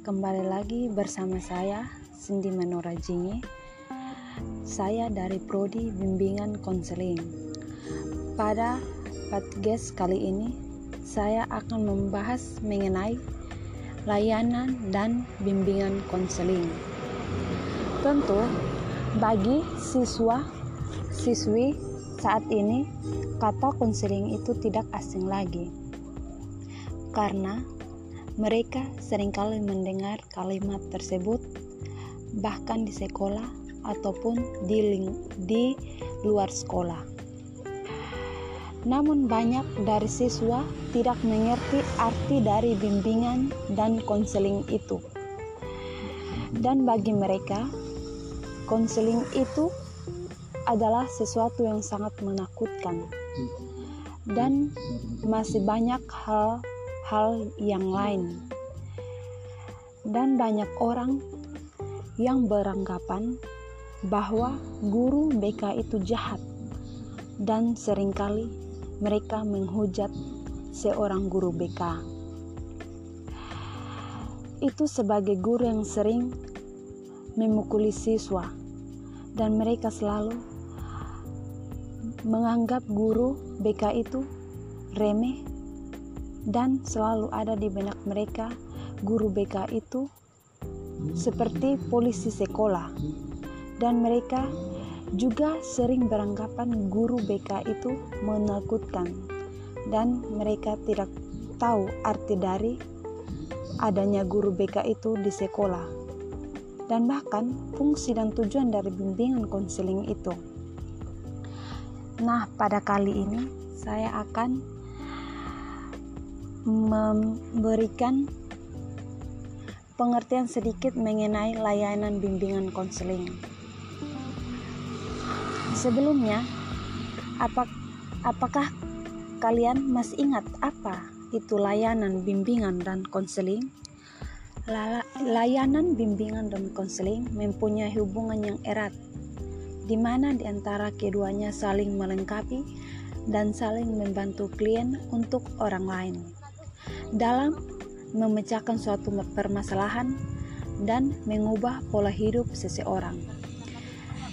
kembali lagi bersama saya Cindy Manora Jingi. Saya dari Prodi Bimbingan Konseling. Pada podcast kali ini, saya akan membahas mengenai layanan dan bimbingan konseling. Tentu, bagi siswa siswi saat ini, kata konseling itu tidak asing lagi karena mereka sering kali mendengar kalimat tersebut bahkan di sekolah ataupun di, ling di luar sekolah. Namun banyak dari siswa tidak mengerti arti dari bimbingan dan konseling itu. Dan bagi mereka, konseling itu adalah sesuatu yang sangat menakutkan. Dan masih banyak hal hal yang lain. Dan banyak orang yang beranggapan bahwa guru BK itu jahat dan sering kali mereka menghujat seorang guru BK. Itu sebagai guru yang sering memukuli siswa dan mereka selalu menganggap guru BK itu remeh dan selalu ada di benak mereka guru BK itu seperti polisi sekolah. Dan mereka juga sering beranggapan guru BK itu menakutkan. Dan mereka tidak tahu arti dari adanya guru BK itu di sekolah. Dan bahkan fungsi dan tujuan dari bimbingan konseling itu. Nah, pada kali ini saya akan memberikan pengertian sedikit mengenai layanan bimbingan konseling. Sebelumnya, apakah kalian masih ingat apa itu layanan bimbingan dan konseling? Layanan bimbingan dan konseling mempunyai hubungan yang erat, di mana di antara keduanya saling melengkapi dan saling membantu klien untuk orang lain dalam memecahkan suatu permasalahan dan mengubah pola hidup seseorang.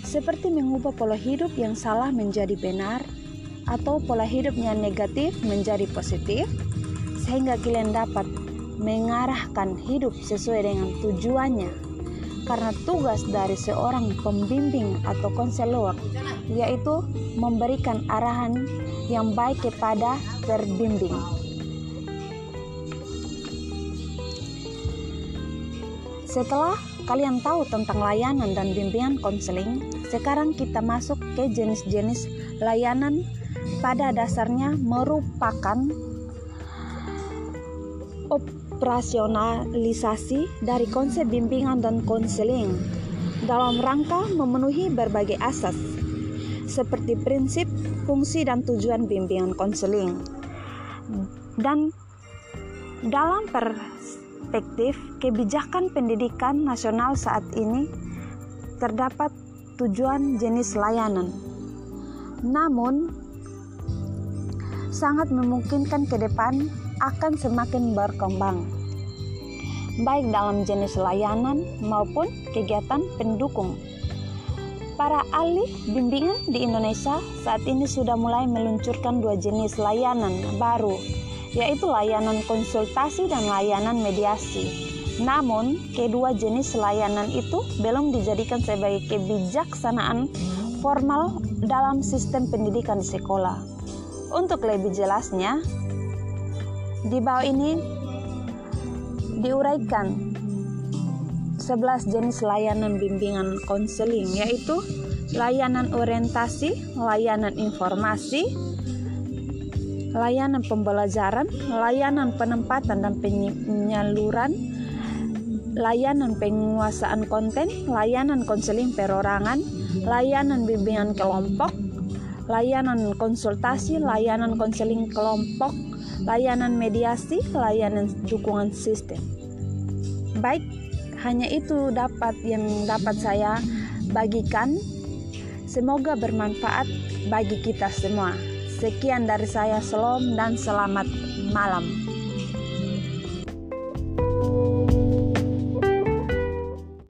Seperti mengubah pola hidup yang salah menjadi benar atau pola hidupnya negatif menjadi positif sehingga kalian dapat mengarahkan hidup sesuai dengan tujuannya karena tugas dari seorang pembimbing atau konselor yaitu memberikan arahan yang baik kepada terbimbing. Setelah kalian tahu tentang layanan dan bimbingan konseling, sekarang kita masuk ke jenis-jenis layanan pada dasarnya merupakan operasionalisasi dari konsep bimbingan dan konseling dalam rangka memenuhi berbagai asas seperti prinsip, fungsi, dan tujuan bimbingan konseling. Dan dalam per perspektif kebijakan pendidikan nasional saat ini terdapat tujuan jenis layanan. Namun, sangat memungkinkan ke depan akan semakin berkembang, baik dalam jenis layanan maupun kegiatan pendukung. Para ahli bimbingan di Indonesia saat ini sudah mulai meluncurkan dua jenis layanan baru, yaitu layanan konsultasi dan layanan mediasi. Namun, kedua jenis layanan itu belum dijadikan sebagai kebijaksanaan formal dalam sistem pendidikan di sekolah. Untuk lebih jelasnya, di bawah ini diuraikan 11 jenis layanan bimbingan konseling yaitu layanan orientasi, layanan informasi, layanan pembelajaran, layanan penempatan dan penyaluran, layanan penguasaan konten, layanan konseling perorangan, layanan bimbingan kelompok, layanan konsultasi, layanan konseling kelompok, layanan mediasi, layanan dukungan sistem. Baik, hanya itu dapat yang dapat saya bagikan. Semoga bermanfaat bagi kita semua. Sekian dari saya, Selom dan selamat malam.